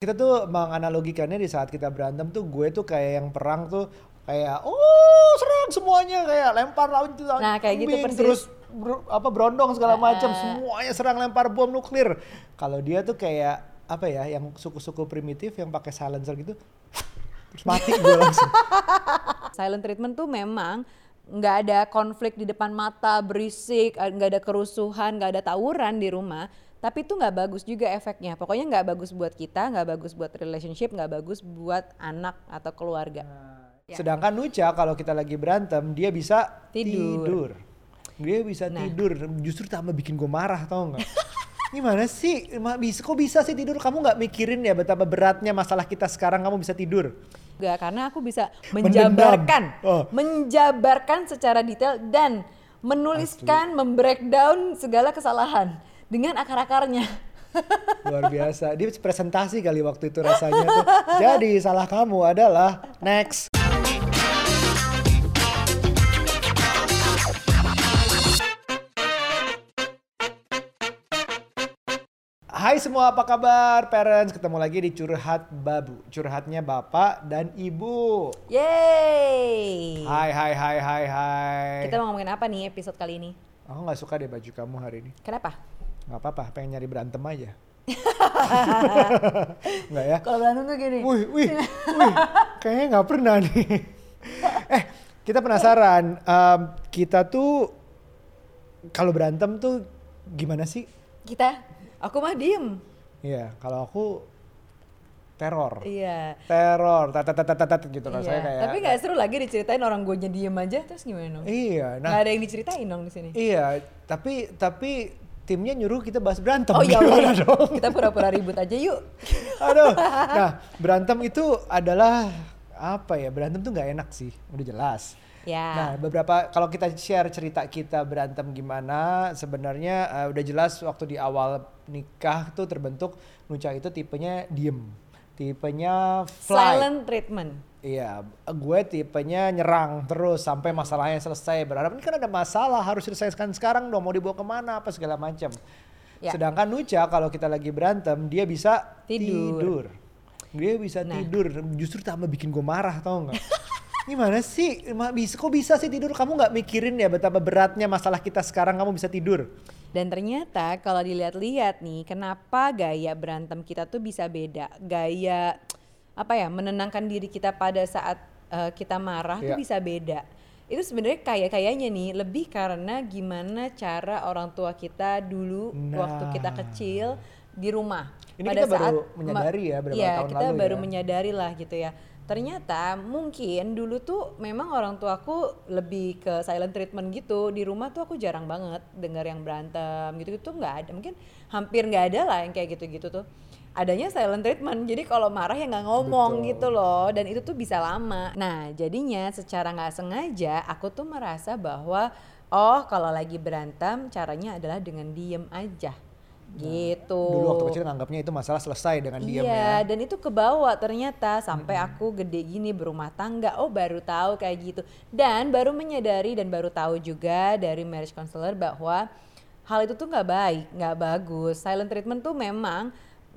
Kita tuh menganalogikannya di saat kita berantem tuh gue tuh kayak yang perang tuh kayak oh serang semuanya kayak lempar lawan Nah, kayak gitu persis. terus ber- apa berondong segala macam semuanya serang lempar bom nuklir. Kalau dia tuh kayak apa ya yang suku-suku primitif yang pakai silencer gitu terus mati gue langsung. Silent treatment tuh memang nggak ada konflik di depan mata, berisik, nggak ada kerusuhan, nggak ada tawuran di rumah. Tapi itu nggak bagus juga efeknya. Pokoknya nggak bagus buat kita, nggak bagus buat relationship, nggak bagus buat anak atau keluarga. Ya. Sedangkan Nucha kalau kita lagi berantem dia bisa Tidur. tidur. Dia bisa Nah. tidur. Justru tambah bikin gue marah tau nggak? Gimana sih? Bisa, kok bisa sih tidur? Kamu nggak mikirin ya betapa beratnya masalah kita sekarang kamu bisa tidur? Nggak, karena aku bisa menjabarkan, Oh. menjabarkan secara detail dan menuliskan, membreakdown segala kesalahan dengan akar-akarnya. Luar biasa. Dia presentasi kali waktu itu rasanya tuh. Jadi salah kamu adalah next. Hai semua apa kabar parents ketemu lagi di curhat babu curhatnya bapak dan ibu Yeay! hai hai hai hai hai Kita mau ngomongin apa nih episode kali ini? aku nggak suka deh baju kamu hari ini Kenapa? Nggak apa-apa pengen nyari berantem aja nggak ya Kalau berantem tuh gini. Wih, wih, wih, kayaknya nggak pernah nih. eh, kita penasaran. em, kita tuh kalau berantem tuh gimana sih? Kita, aku mah diem. Iya, kalau aku teror, Iya. teror, tat tat tat tat tat gitu kan iya. saya kayak. Tapi nggak seru lagi diceritain orang gue diem aja terus gimana dong? Iya, nah, ada yang diceritain dong di sini. iya, tapi tapi timnya nyuruh kita bahas berantem. Oh iya, Gimana dong? kita pura-pura ribut aja yuk. Aduh. Nah, berantem itu adalah apa ya? Berantem tuh nggak enak sih, udah jelas. Ya. Nah, beberapa kalau kita share cerita kita berantem gimana, sebenarnya eh, udah jelas waktu di awal nikah tuh terbentuk Nucha itu tipenya diem, tipenya fly. Silent treatment. Iya, gue tipenya nyerang terus sampai masalahnya selesai. Berharap ini kan ada masalah harus selesaikan sekarang dong, mau dibawa ke mana apa segala macam. Ya. Sedangkan Nucha kalau kita lagi berantem dia bisa Tidur. Dia bisa Nah. tidur, justru tambah bikin gue marah tau nggak? Gimana sih? Bisa, kok bisa sih tidur? Kamu nggak mikirin ya betapa beratnya masalah kita sekarang kamu bisa tidur? Dan ternyata kalau dilihat-lihat nih, kenapa gaya berantem kita tuh bisa beda? Gaya apa ya, menenangkan diri kita pada saat eh, kita marah tuh Iya. bisa beda. Itu sebenarnya kayak kayaknya nih lebih karena gimana cara orang tua kita dulu waktu kita Nah. kecil di rumah. Ini kita baru menyadari ya berapa Iya, tahun kita lalu baru ya. menyadari lah gitu ya. Ternyata mungkin dulu tuh memang orang tuaku lebih ke silent treatment gitu. Di rumah tuh aku jarang banget dengar yang berantem gitu itu nggak ada. Mungkin hampir nggak ada lah yang kayak gitu-gitu tuh. Adanya silent treatment. Jadi kalau marah ya nggak ngomong Betul. gitu loh. Dan itu tuh bisa lama. Nah jadinya secara nggak sengaja aku tuh merasa bahwa oh kalau lagi berantem caranya adalah dengan diem aja. Gitu. Dulu waktu kecil nganggapnya itu masalah selesai dengan diam Iya, ya. dan itu kebawa ternyata sampai aku gede gini berumah tangga. Oh, baru tahu kayak gitu. Dan baru menyadari dan baru tahu juga dari marriage counselor bahwa hal itu tuh nggak baik, nggak bagus. Silent treatment tuh memang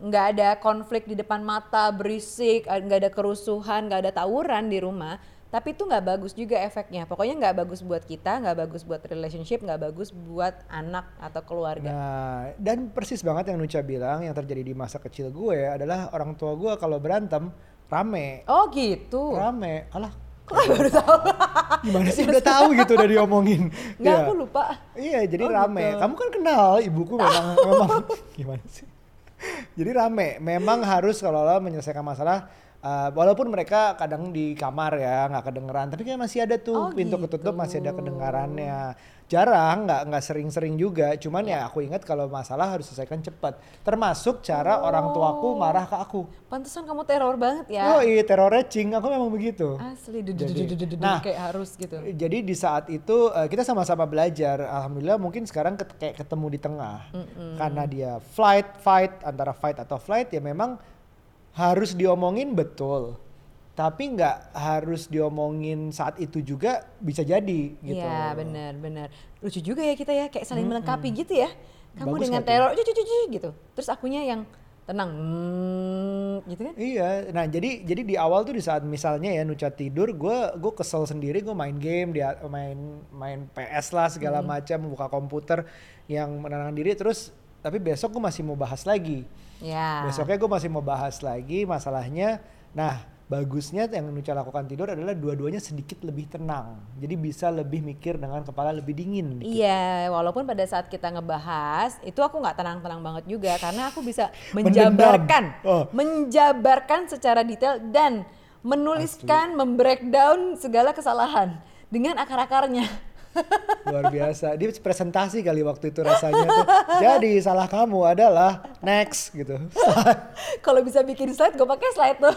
nggak ada konflik di depan mata, berisik, eh, nggak ada kerusuhan, nggak ada tawuran di rumah. Tapi itu nggak bagus juga efeknya. Pokoknya nggak bagus buat kita, nggak bagus buat relationship, nggak bagus buat anak atau keluarga. Nah, dan persis banget yang Nucha bilang yang terjadi di masa kecil gue adalah orang tua gue kalau berantem rame, Oh gitu. rame. Alah, Kok baru tahu? gimana sih udah tahu gitu udah diomongin. Nggak, Iya. aku lupa. Iya, jadi Oh, rame. gitu. Kamu kan kenal ibuku memang memang gimana sih? Jadi rame. Memang harus kalau lo menyelesaikan masalah uh, walaupun mereka kadang di kamar ya nggak kedengeran, tapi kan masih ada tuh Oh, pintu ketutup gitu. masih ada kedengarannya. Jarang, nggak nggak sering-sering juga. Cuman ya aku ingat kalau masalah harus selesaikan cepat. Termasuk cara orang tuaku marah ke aku. Pantesan kamu teror banget ya. Oh iya, terornya cing. Aku memang begitu. Asli, Jadi- nah, kayak harus gitu. Jadi di saat itu eh, kita sama-sama belajar. Alhamdulillah mungkin sekarang ket- kayak ketemu di tengah. Karena dia flight, fight antara fight atau flight ya memang harus diomongin betul. Tapi nggak harus diomongin saat itu juga bisa jadi gitu. Iya benar benar. Lucu juga ya kita ya kayak saling melengkapi gitu ya. Kamu Bagus dengan teror cucu cucu gitu. Terus akunya yang tenang hmm, gitu kan Iya, nah jadi jadi di awal tuh di saat misalnya ya Nucha tidur, gue gue kesel sendiri, gue main game, dia main main PS lah segala macam, buka komputer yang menenangkan diri, terus tapi besok gue masih mau bahas lagi. ya Besoknya gue masih mau bahas lagi masalahnya. Nah bagusnya yang Nucha lakukan tidur adalah dua-duanya sedikit lebih tenang, jadi bisa lebih mikir dengan kepala lebih dingin. dikit. Iya, walaupun pada saat kita ngebahas itu aku nggak tenang-tenang banget juga karena aku bisa menjabarkan, Oh. menjabarkan secara detail dan menuliskan, membreakdown segala kesalahan dengan akar-akarnya. Luar biasa. Dia presentasi kali waktu itu rasanya tuh. Jadi salah kamu adalah next gitu. Kalau bisa bikin slide, gue pakai slide tuh.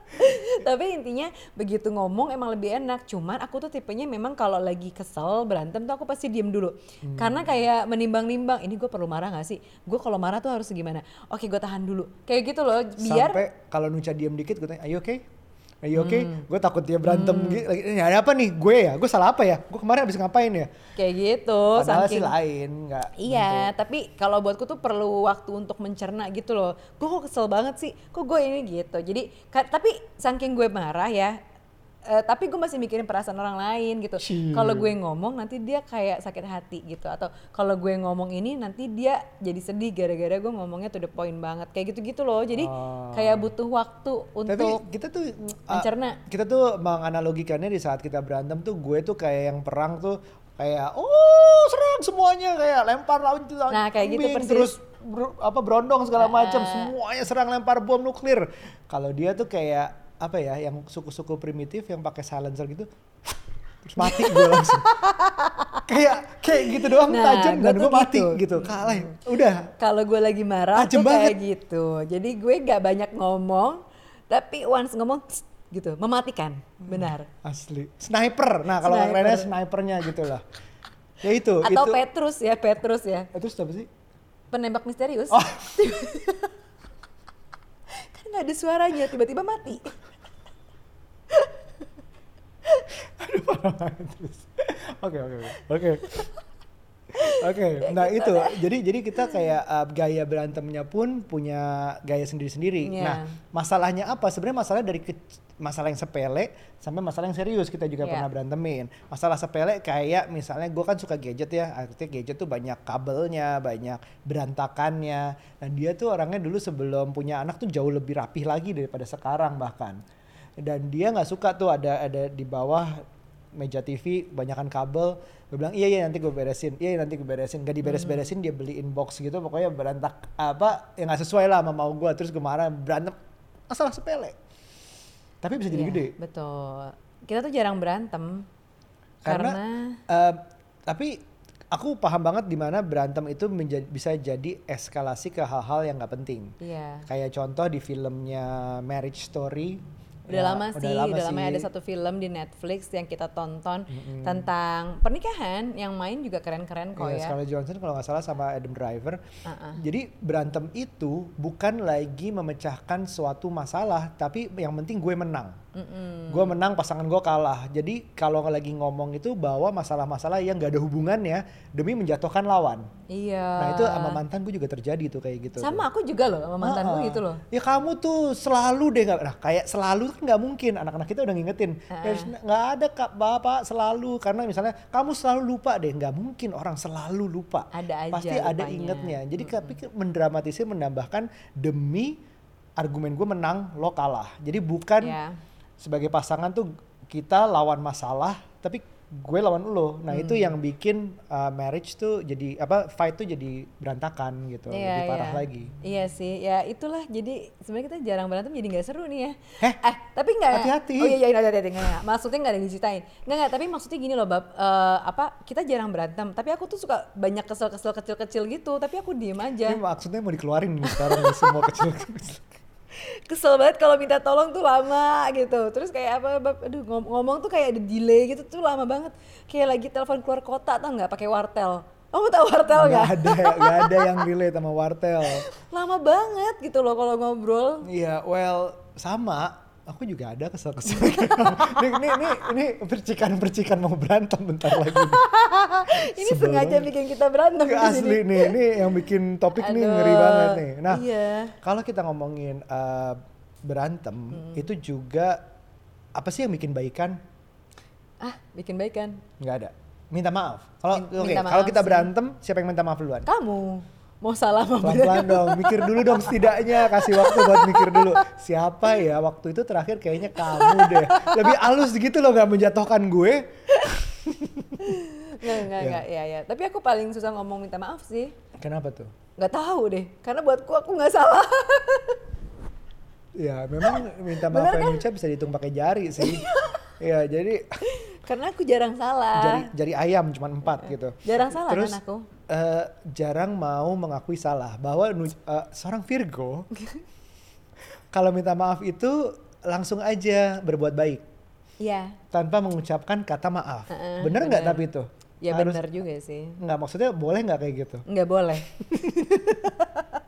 Tapi intinya begitu ngomong emang lebih enak. Cuman aku tuh tipenya memang kalau lagi kesel berantem tuh aku pasti diem dulu. Hmm. Karena kayak menimbang-nimbang, ini gue perlu marah gak sih? Gue kalau marah tuh harus gimana? Oke gue tahan dulu. Kayak gitu loh, biar Sampai kalau Nucha diem dikit gue tanya, ayo oke? Ayo oke? Hmm. Gue takut dia berantem gitu. Lagi, Ini ada apa nih? Gue ya? Gue salah apa ya? Gue kemarin habis ngapain ya? kayak gitu. Padahal saking- sih lain. Nggak Iya, tapi kalau buatku tuh perlu waktu untuk mencerna gitu loh. Gue kok kesel banget sih, kok gue ini gitu. Jadi, tapi saking gue marah ya, eh, tapi gue masih mikirin perasaan orang lain gitu. Kalau gue ngomong nanti dia kayak sakit hati gitu. Atau kalau gue ngomong ini nanti dia jadi sedih gara-gara gue ngomongnya to the point banget. Kayak gitu-gitu loh. Jadi Oh. kayak butuh waktu Tapi untuk kita tuh uh, mencerna. kita tuh menganalogikannya di saat kita berantem tuh gue tuh kayak yang perang tuh kayak oh serang semuanya kayak lempar lawan Nah, kayak gitu persis. terus ber- apa berondong segala macam Ah. semuanya serang lempar bom nuklir. Kalau dia tuh kayak apa ya yang suku-suku primitif yang pakai silencer gitu terus mati gue langsung kayak kayak gitu doang Nah, tajam dan gue mati gitu. gitu kalah udah kalau gue lagi marah Tajem tuh kayak gitu. Jadi gue gak banyak ngomong, tapi once ngomong tss, gitu, mematikan. Benar. asli sniper nah kalau Sniper. kerennya snipernya gitu lah ya itu Atau itu Petrus ya, Petrus ya. itu apa sih Penembak misterius. Oh. kan gak ada suaranya, tiba-tiba mati. Terus. Oke oke oke. Oke. Nah itu jadi jadi kita kayak uh, gaya berantemnya pun punya gaya sendiri-sendiri. Iya. Nah, masalahnya apa? Sebenarnya masalah dari ke- masalah yang sepele sampai masalah yang serius kita juga Iya. pernah berantemin. Masalah sepele kayak misalnya gue kan suka gadget ya, artinya gadget tuh banyak kabelnya, banyak berantakannya. Dan dia tuh orangnya dulu sebelum punya anak tuh jauh lebih rapih lagi daripada sekarang bahkan. Dan dia nggak suka tuh ada ada di bawah meja TV banyakan kabel. Gue bilang iya iya nanti gue beresin. Iya iya, nanti gue beresin. Gak diberes-beresin dia beliin box gitu. Pokoknya berantak apa yang nggak sesuai lah sama mau gue terus gue marah berantem. Masalah sepele. Tapi bisa jadi Iya, gede. Betul. Kita tuh jarang berantem. karena, Karena, eh, tapi aku paham banget di mana berantem itu menja- bisa jadi eskalasi ke hal-hal yang nggak penting. Iya. kayak contoh di filmnya Marriage Story Udah Ya, lama sih, udah lama sih. ada satu film di Netflix yang kita tonton tentang pernikahan yang main juga keren-keren kok Iya, ya. Scarlett Johansson kalau nggak salah sama Adam Driver. Uh-uh. Jadi berantem itu bukan lagi memecahkan suatu masalah, tapi yang penting gue menang. Gue menang, pasangan gue kalah. Jadi kalau lagi ngomong itu bawa masalah-masalah yang gak ada hubungannya demi menjatuhkan lawan. Iya. Nah itu sama mantan gue juga terjadi tuh kayak gitu. Sama aku juga loh sama mantanku Ah, gitu loh. Ya kamu tuh selalu deh nggak, nah kayak selalu kan nggak mungkin anak-anak kita udah ngingetin. Nggak ada kak bapak selalu karena misalnya kamu selalu lupa deh nggak mungkin orang selalu lupa. Ada aja Pasti ada lupanya. ingetnya. Jadi tapi mendramatisir menambahkan demi argumen gue menang lo kalah. Jadi bukan Iya. Sebagai pasangan tuh kita lawan masalah tapi gue lawan lo. Nah itu Hmm. yang bikin uh, marriage tuh jadi apa fight tuh jadi berantakan gitu, lebih parah iya. lagi. Iya sih, ya itulah jadi sebenarnya kita jarang berantem jadi nggak seru nih ya. Heh, Eh, tapi nggak. hati-hati. Oh iya iya hati-hati nggak. Maksudnya nggak ada yang diceritain. Nggak nggak. Tapi maksudnya gini loh bab. eh, apa kita jarang berantem. Tapi aku tuh suka banyak kesel-kesel kecil-kecil gitu. Tapi aku diem aja. Ini maksudnya mau dikeluarin nih sekarang semua kecil Kesel banget kalau minta tolong tuh lama gitu. Terus kayak apa? Aduh ngom- ngomong tuh kayak ada delay gitu tuh lama banget. Kayak lagi telepon keluar kota tau nggak pakai wartel. Kamu tahu wartel Gak nggak? ada, gak ada yang relate sama wartel. Lama banget gitu loh kalau ngobrol. Iya, well sama. Aku juga ada kesel-kesel. ini, ini, ini, ini percikan-percikan mau berantem bentar lagi. Nih. ini sengaja bikin kita berantem di Asli nih, ini yang bikin topik nih Aduh, ngeri banget nih. Nah, iya. kalau kita ngomongin eh, berantem, Hmm. itu juga apa sih yang bikin baikan? Ah, bikin baik kan? Nggak ada. Minta maaf. Kalau Min- oke, minta kalau kita sih. berantem, siapa yang minta maaf duluan? Kamu mau salah benar. Pelan-pelan dong, mikir dulu dong setidaknya kasih waktu buat mikir dulu. Siapa ya waktu itu terakhir kayaknya kamu deh. Lebih halus gitu loh nggak menjatuhkan gue. Enggak, enggak, Ya. enggak, ya, ya. Tapi aku paling susah ngomong minta maaf sih. Kenapa tuh? Nggak tahu deh, karena buatku aku nggak salah. Ya memang minta maaf yang ucap bisa dihitung pakai jari sih. Ya jadi karena aku jarang salah. jari jari ayam cuma empat gitu. Jarang salah Terus kan aku. eh, jarang mau mengakui salah bahwa eh, seorang Virgo kalau minta maaf itu langsung aja berbuat baik Iya. tanpa mengucapkan kata maaf. Heeh, bener nggak tapi itu? Ya Harus- benar juga sih. Nggak maksudnya boleh nggak kayak gitu? Nggak boleh.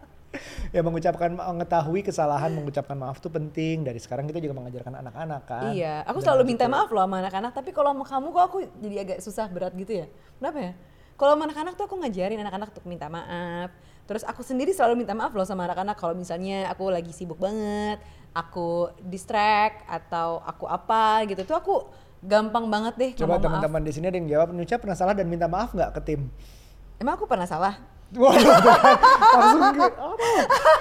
Ya mengucapkan mengetahui kesalahan mengucapkan maaf tuh penting. Dari sekarang kita juga mengajarkan anak-anak kan. Iya, aku Dan selalu minta maaf loh sama anak-anak, tapi kalau sama kamu kok aku jadi agak susah berat gitu ya. Kenapa ya? Kalau sama anak-anak tuh aku ngajarin anak-anak untuk minta maaf. Terus aku sendiri selalu minta maaf loh sama anak-anak kalau misalnya aku lagi sibuk banget, aku distract atau aku apa gitu tuh aku gampang banget deh Coba teman-teman di sini ada yang jawab, Nucha pernah salah dan minta maaf nggak ke tim? Emang aku pernah salah? Kan. langsung ke, apa?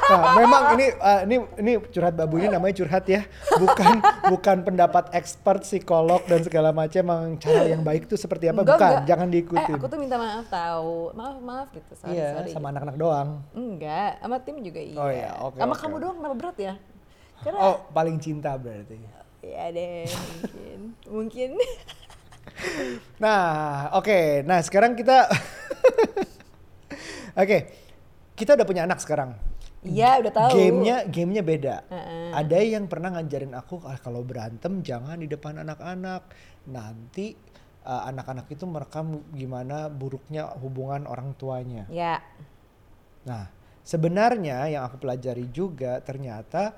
Nah, memang ini uh, ini ini curhat babu ini namanya curhat ya, bukan bukan pendapat expert psikolog dan segala macam. Emang cara yang baik tuh seperti apa? Enggak, bukan, enggak. jangan Eh, diikutin. aku tuh minta maaf tahu. Maaf, maaf gitu. Sorry, iya, sorry. sama anak-anak doang. Enggak, sama tim juga iya. Oh iya, oke, Sama oke, kamu doang kenapa berat ya? Karena Oh, paling cinta berarti. ya deh mungkin. mungkin. Nah, oke. Nah, sekarang kita Oke. Kita udah punya anak sekarang. Iya, udah tahu. Gamenya, gamenya beda. Heeh. Ada yang pernah ngajarin aku ah, kalau berantem jangan di depan anak-anak. Nanti uh, anak-anak itu merekam gimana buruknya hubungan orang tuanya. Ya. Nah, sebenarnya yang aku pelajari juga ternyata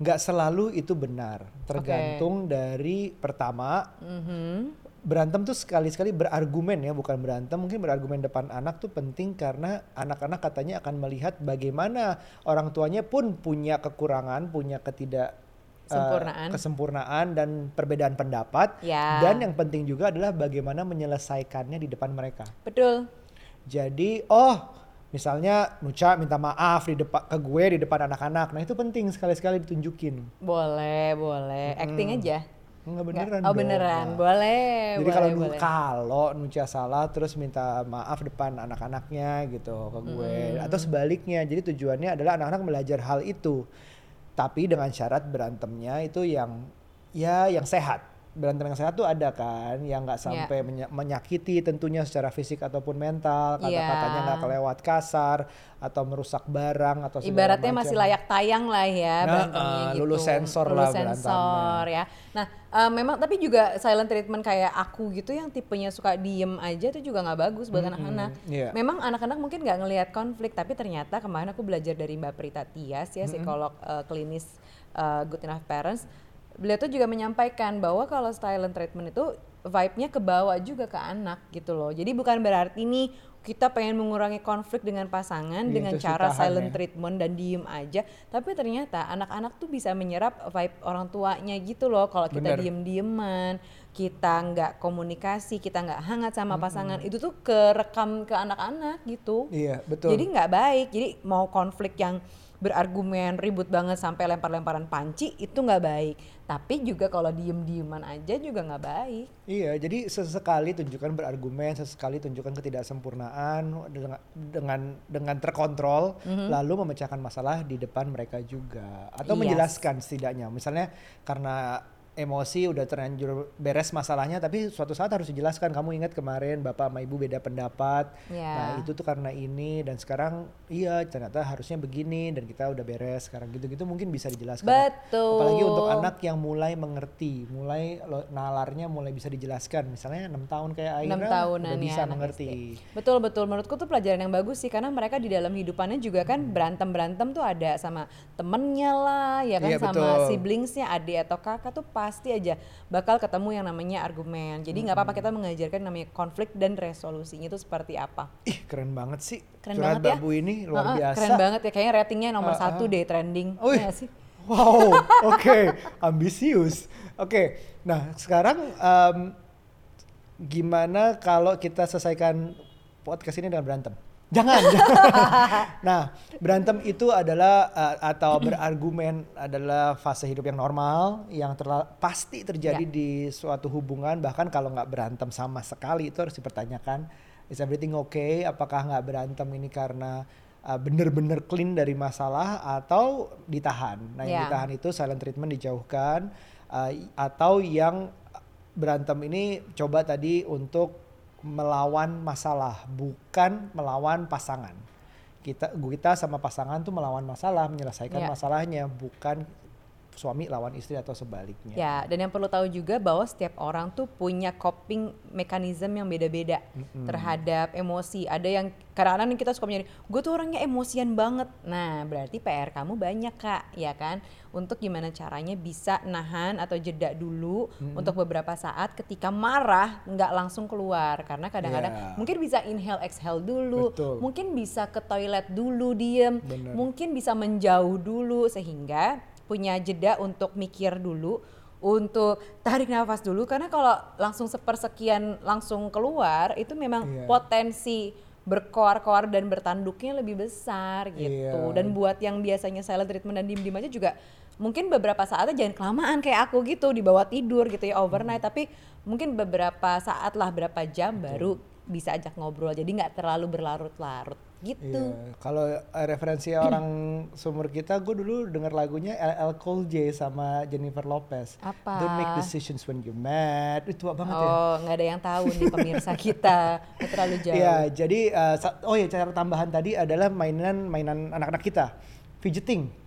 nggak selalu itu benar. Tergantung dari pertama Mhm. Berantem tuh sekali-sekali berargumen ya bukan berantem mungkin berargumen depan anak tuh penting karena anak-anak katanya akan melihat bagaimana orang tuanya pun punya kekurangan punya ketidak eh, Sempurnaan. kesempurnaan dan perbedaan pendapat Ya. dan yang penting juga adalah bagaimana menyelesaikannya di depan mereka Betul. jadi oh misalnya Nucha minta maaf di depan ke gue di depan anak-anak nah itu penting sekali-sekali ditunjukin Boleh, boleh. Acting aja. Enggak Nggak? beneran Oh, dong, beneran. Mak. Boleh, Jadi kalau kalau Nucha salah terus minta maaf depan anak-anaknya gitu ke gue atau sebaliknya. Jadi tujuannya adalah anak-anak belajar hal itu. Tapi dengan syarat berantemnya itu yang ya yang sehat. Berantem yang sehat tuh ada kan yang nggak Ya. sampai menya- menyakiti tentunya secara fisik ataupun mental, Iya. kata-katanya nggak kelewat kasar atau merusak barang atau Ibaratnya masih macam. layak tayang lah ya Nah, berantemnya eh, gitu. lulus sensor Lulus lah sensor ya. Nah eh, memang tapi juga silent treatment kayak aku gitu yang tipenya suka diem aja tuh juga nggak bagus buat anak-anak. iya. Memang anak-anak mungkin nggak ngelihat konflik tapi ternyata kemarin aku belajar dari Mbak Prita Tias ya psikolog eh, klinis eh, Good Enough Parents. Beliau tuh juga menyampaikan bahwa kalau silent treatment itu vibe-nya ke bawah juga ke anak gitu loh. Jadi bukan berarti nih kita pengen mengurangi konflik dengan pasangan Iya, dengan cara silent ya. treatment dan diem aja. Tapi ternyata anak-anak tuh bisa menyerap vibe orang tuanya gitu loh. Kalau kita diem-dieman, kita nggak komunikasi, kita nggak hangat sama pasangan, itu tuh kerekam ke anak-anak gitu. Iya, betul. Jadi nggak baik. Jadi mau konflik yang berargumen ribut banget sampai lempar-lemparan panci itu nggak baik. Tapi juga kalau diem-dieman aja juga nggak baik. Iya, jadi sesekali tunjukkan berargumen, sesekali tunjukkan ketidaksempurnaan dengan dengan dengan terkontrol, lalu memecahkan masalah di depan mereka juga atau Yes. menjelaskan setidaknya. Misalnya karena emosi udah terlanjur beres masalahnya tapi suatu saat harus dijelaskan kamu ingat kemarin bapak sama ibu beda pendapat Ya. nah itu tuh karena ini dan sekarang iya ternyata harusnya begini dan kita udah beres sekarang gitu-gitu mungkin bisa dijelaskan Betul. apalagi untuk anak yang mulai mengerti mulai nalarnya mulai bisa dijelaskan misalnya enam tahun kayak Aira tahunan udah ya bisa mengerti. Betul betul menurutku tuh pelajaran yang bagus sih karena mereka di dalam hidupannya juga kan berantem berantem tuh ada sama temennya lah ya kan Iya, sama betul. siblingsnya adik atau kakak tuh pasti aja bakal ketemu yang namanya argumen. Jadi nggak apa-apa kita mengajarkan namanya konflik dan resolusinya itu seperti apa. ih keren banget sih Keren curhat banget ya. babu ini luar Heeh, biasa Keren banget ya kayaknya ratingnya nomor Ah, satu deh trending. Wih. Iya sih? Wow, oke, ambisius. Oke, nah sekarang em, gimana kalau kita selesaikan podcast ini dengan berantem? Jangan. nah, berantem itu adalah eh, atau berargumen adalah fase hidup yang normal, yang terla- pasti terjadi Ya. di suatu hubungan. Bahkan kalau nggak berantem sama sekali itu harus dipertanyakan, is everything okay? Apakah nggak berantem ini karena uh, bener-bener clean dari masalah atau ditahan? Nah, yang Ya. ditahan itu silent treatment dijauhkan, uh, atau yang berantem ini coba tadi untuk melawan masalah, bukan melawan pasangan. Kita kita sama pasangan tuh melawan masalah, menyelesaikan Ya. masalahnya, bukan suami lawan istri atau sebaliknya. Ya, dan yang perlu tahu juga bahwa setiap orang tuh punya coping mekanisme yang beda-beda terhadap emosi. Ada yang kadang-kadang kita suka menjadi, gue tuh orangnya emosian banget. Nah, berarti PR kamu banyak kak, ya kan? Untuk gimana caranya bisa nahan atau jeda dulu untuk beberapa saat ketika marah nggak langsung keluar. Karena kadang-kadang Ya. mungkin bisa inhale exhale dulu, Betul. mungkin bisa ke toilet dulu diem, Bener. mungkin bisa menjauh dulu sehingga punya jeda untuk mikir dulu untuk tarik nafas dulu. Karena kalau langsung sepersekian langsung keluar itu memang Iya. potensi berkoar-koar dan bertanduknya lebih besar gitu. Iya. dan buat yang biasanya silent treatment dan diem-diem aja juga mungkin beberapa saatnya jangan kelamaan kayak aku gitu di bawah tidur gitu ya overnight. Tapi mungkin beberapa saat lah berapa jam baru bisa ajak ngobrol. Jadi nggak terlalu berlarut-larut gitu Iya, kalau eh, referensi orang sumur kita, gue dulu denger lagunya LL Cool J sama Jennifer Lopez. Apa? Don't make decisions when you're mad. Itu tua banget ya. Oh, nggak ada yang tahu nih pemirsa kita. Terlalu jauh. Iya, jadi sa- oh ya cara tambahan tadi adalah mainan mainan anak-anak kita, fidgeting.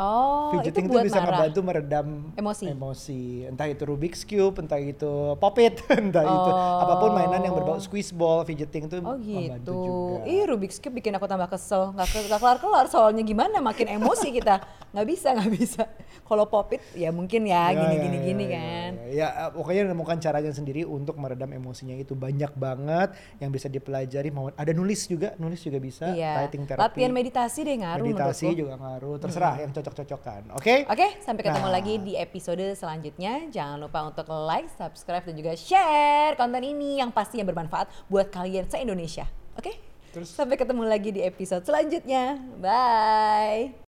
Oh, fidgeting itu itu bisa marah. ngebantu meredam Emosi. emosi. Entah itu Rubik's Cube, entah itu Pop-It, entah itu Oh. apa pun mainan yang berbau squeeze ball, fidgeting itu Oh membantu gitu. juga. Ih Rubik's Cube bikin aku tambah kesel. Nggak ke- nggak kelar-kelar soalnya gimana makin emosi kita. Nggak bisa, nggak bisa. Kalau popit ya mungkin ya Ya, gini-gini ya, gini ya, kan. Ya, ya, eh, pokoknya nemukan caranya sendiri untuk meredam emosinya itu banyak banget yang bisa dipelajari. Mau ada nulis juga, nulis juga bisa. Iya. Writing therapy. Latihan meditasi deh ngaruh meditasi juga ngaruh. Terserah yang cocok-cocokan. Oke? Oke, sampai ketemu Nah. lagi di episode selanjutnya. Jangan lupa untuk like, subscribe, dan juga share konten ini yang pastinya bermanfaat buat kalian se-Indonesia. Oke? Terus- Sampai ketemu lagi di episode selanjutnya. Bye!